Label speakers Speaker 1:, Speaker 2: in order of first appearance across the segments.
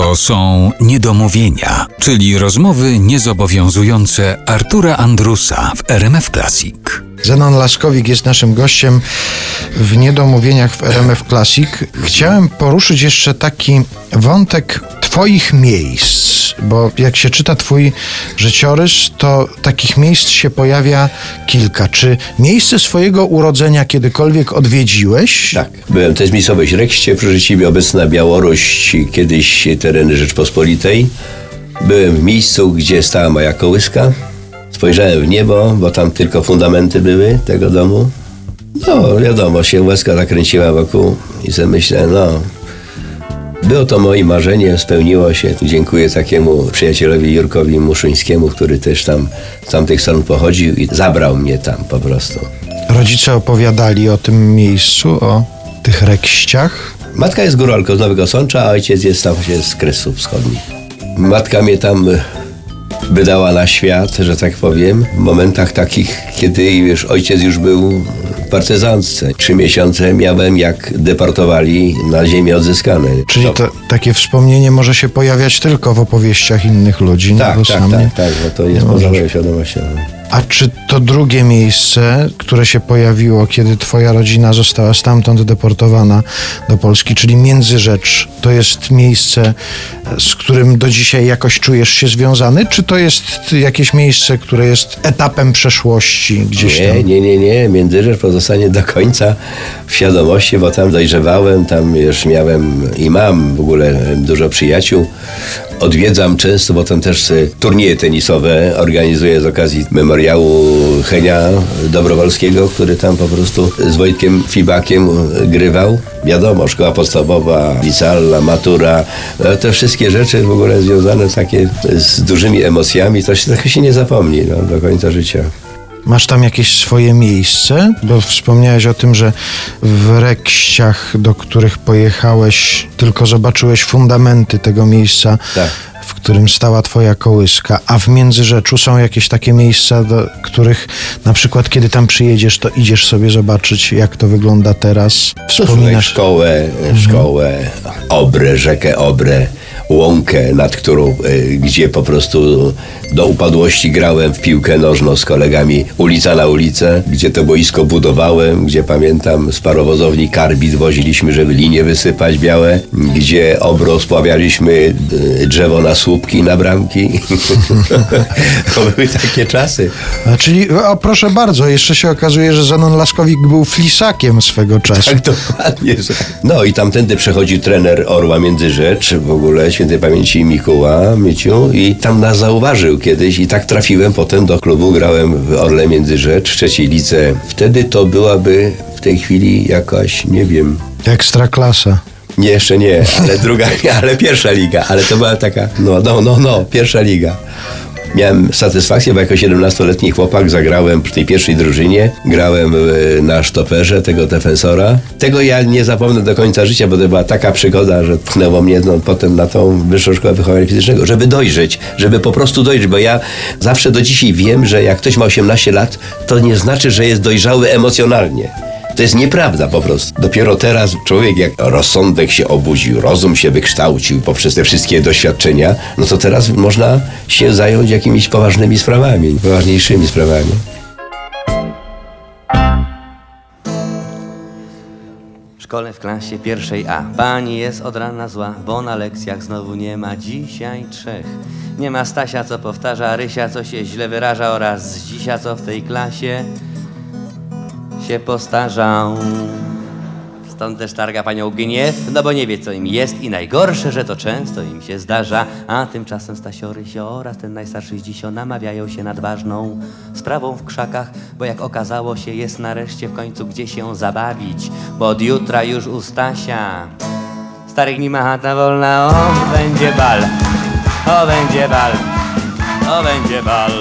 Speaker 1: To są niedomówienia, czyli rozmowy niezobowiązujące Artura Andrusa w RMF Classic.
Speaker 2: Zenon Laskowik jest naszym gościem w Niedomówieniach w RMF Classic. Chciałem poruszyć jeszcze taki wątek Twoich miejsc, bo jak się czyta Twój życiorys, to takich miejsc się pojawia kilka. Czy miejsce swojego urodzenia kiedykolwiek odwiedziłeś?
Speaker 3: Tak. Byłem też miejscowość Rekście, przy Rzeciwie obecna Białoruś, kiedyś tereny Rzeczpospolitej. Byłem w miejscu, gdzie stała moja kołyska. Spojrzałem w niebo, bo tam tylko fundamenty były tego domu. No, wiadomo, się łezka zakręciła wokół i sobie myślę, no, było to moje marzenie, spełniło się. Dziękuję takiemu przyjacielowi Jurkowi Muszyńskiemu, który też tam z tamtych stron pochodził i zabrał mnie tam po prostu.
Speaker 2: Rodzice opowiadali o tym miejscu, o tych rekściach.
Speaker 3: Matka jest góralką z Nowego Sącza, a ojciec jest tam się z Kresów Wschodnich. Matka mnie tam e, wydała na świat, że tak powiem, w momentach takich, kiedy już ojciec już był partyzantce. Trzy miesiące miałem, jak deportowali na ziemię odzyskane.
Speaker 2: Czyli
Speaker 3: To-
Speaker 2: takie wspomnienie może się pojawiać tylko w opowieściach innych ludzi. no
Speaker 3: Tak,
Speaker 2: bo
Speaker 3: tak, tak, tak, bo to jest
Speaker 2: nie
Speaker 3: poza świadomością.
Speaker 2: A czy to drugie miejsce, które się pojawiło, kiedy twoja rodzina została stamtąd deportowana do Polski, czyli Międzyrzecz, to jest miejsce, z którym do dzisiaj jakoś czujesz się związany? Czy to jest jakieś miejsce, które jest etapem przeszłości gdzieś
Speaker 3: Nie,
Speaker 2: tam?
Speaker 3: nie, nie, nie. Międzyrzecz pozostanie do końca w świadomości, bo tam dojrzewałem, tam już miałem i mam w ogóle dużo przyjaciół. Odwiedzam często, bo tam też e, turnieje tenisowe organizuję z okazji memoriału Henia Dobrowolskiego, który tam po prostu z Wojtkiem Fibakiem e, grywał. Wiadomo, szkoła podstawowa, licealna, matura, te wszystkie rzeczy w ogóle związane takie z dużymi emocjami, to się, tego się nie zapomni no, do końca życia.
Speaker 2: Masz tam jakieś swoje miejsce? Bo wspomniałeś o tym, że w rekściach, do których pojechałeś, tylko zobaczyłeś fundamenty tego miejsca,
Speaker 3: Tak.
Speaker 2: w którym stała twoja kołyska. A w Międzyrzeczu są jakieś takie miejsca, do których na przykład kiedy tam przyjedziesz, to idziesz sobie zobaczyć, jak to wygląda teraz.
Speaker 3: Wspominasz szkołę, szkołę, Obrę, rzekę Obrę, łąkę, nad którą, y, gdzie po prostu do upadłości grałem w piłkę nożną z kolegami ulica na ulicę, gdzie to boisko budowałem, gdzie pamiętam z parowozowni karbid woziliśmy, żeby linie wysypać białe, gdzie obro spławialiśmy y, drzewo na słupki, na bramki. to były takie czasy.
Speaker 2: A, czyli, a proszę bardzo, jeszcze się okazuje, że Zenon Laskowik był flisakiem swego czasu.
Speaker 3: Tak, dokładnie. No i tamtędy przechodził trener Orła Międzyrzecz, w ogóle świętej pamięci Mikuła, Myciu i tam nas zauważył kiedyś i tak trafiłem potem do klubu, grałem w Orle Międzyrzecz, w trzeciej lidze. Wtedy to byłaby w tej chwili jakaś, nie wiem,
Speaker 2: Ekstra klasa.
Speaker 3: nie, jeszcze nie, ale druga, ale pierwsza liga, ale to była taka, no, no, no, no, pierwsza liga. Miałem satysfakcję, bo jako 17-letni chłopak zagrałem w tej pierwszej drużynie. Grałem e, na sztoperze tego defensora. Tego ja nie zapomnę do końca życia, bo to była taka przygoda, że pchnęło mnie no, potem na tą wyższą szkołę wychowania fizycznego, żeby dojrzeć, żeby po prostu dojrzeć, bo ja zawsze do dzisiaj wiem, że jak ktoś ma 18 lat, to nie znaczy, że jest dojrzały emocjonalnie. To jest nieprawda po prostu. Dopiero teraz człowiek, jak rozsądek się obudził, rozum się wykształcił poprzez te wszystkie doświadczenia, no to teraz można się zająć jakimiś poważnymi sprawami, poważniejszymi sprawami.
Speaker 4: W szkole w klasie pierwszej A Pani jest od rana zła, bo na lekcjach znowu nie ma dzisiaj trzech Nie ma Stasia, co powtarza, Rysia, co się źle wyraża Oraz Zdzisia, co w tej klasie się postarzał. Stąd też targa panią gniew, no bo nie wie co im jest I najgorsze, że to często im się zdarza. A tymczasem Stasio, Rysio oraz ten najstarszy z dzisio Namawiają się nad ważną sprawą w krzakach Bo jak okazało się jest nareszcie w końcu gdzie się zabawić Bo od jutra już u Stasia. Starych nie ma chata wolna, o będzie bal, o będzie bal, o będzie bal.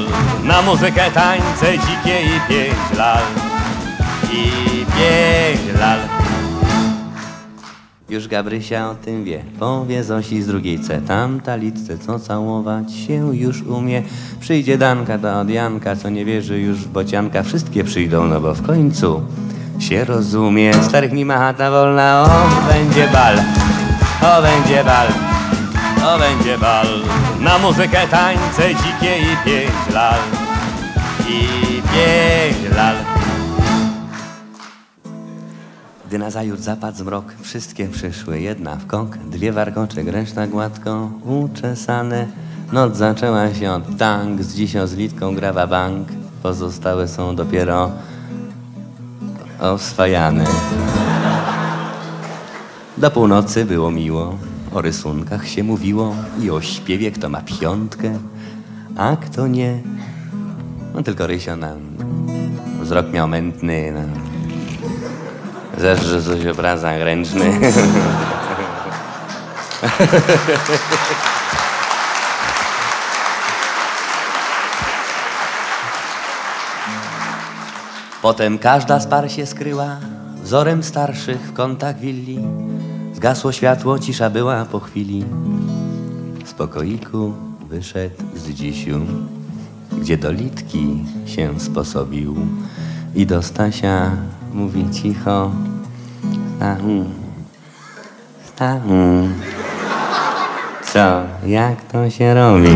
Speaker 4: Na muzykę tańce dzikie i pięć lal, i pięć lal. Już Gabrysia o tym wie, powie Zosi z drugiej C. Tamta litce, co całować się już umie. Przyjdzie Danka, ta od Janka, co nie wierzy już w bocianka. Wszystkie przyjdą, no bo w końcu się rozumie. Starych nie ma chata wolna, o będzie bal, o będzie bal, o będzie bal. Na muzykę tańce dzikie i pięć lal, i pięć lal. Gdy nazajutrz zapadł zmrok, wszystkie przyszły, jedna w kąk, dwie warkocze, reszta gładko uczesane. Noc zaczęła się od tank, z dziś zlitką grawa bank, pozostałe są dopiero oswajane. Do północy było miło, o rysunkach się mówiło i o śpiewie, kto ma piątkę, a kto nie. No tylko Rysio nam wzrok miał mętny, no. Zeszże coś obrazach ręczny. Potem każda z par się skryła, wzorem starszych w kątach willi. Zgasło światło, cisza była po chwili. Z pokoiku wyszedł z dzisiu, gdzie do litki się sposobił. I do Stasia mówi cicho, Stachu, Stachu, co, jak to się robi?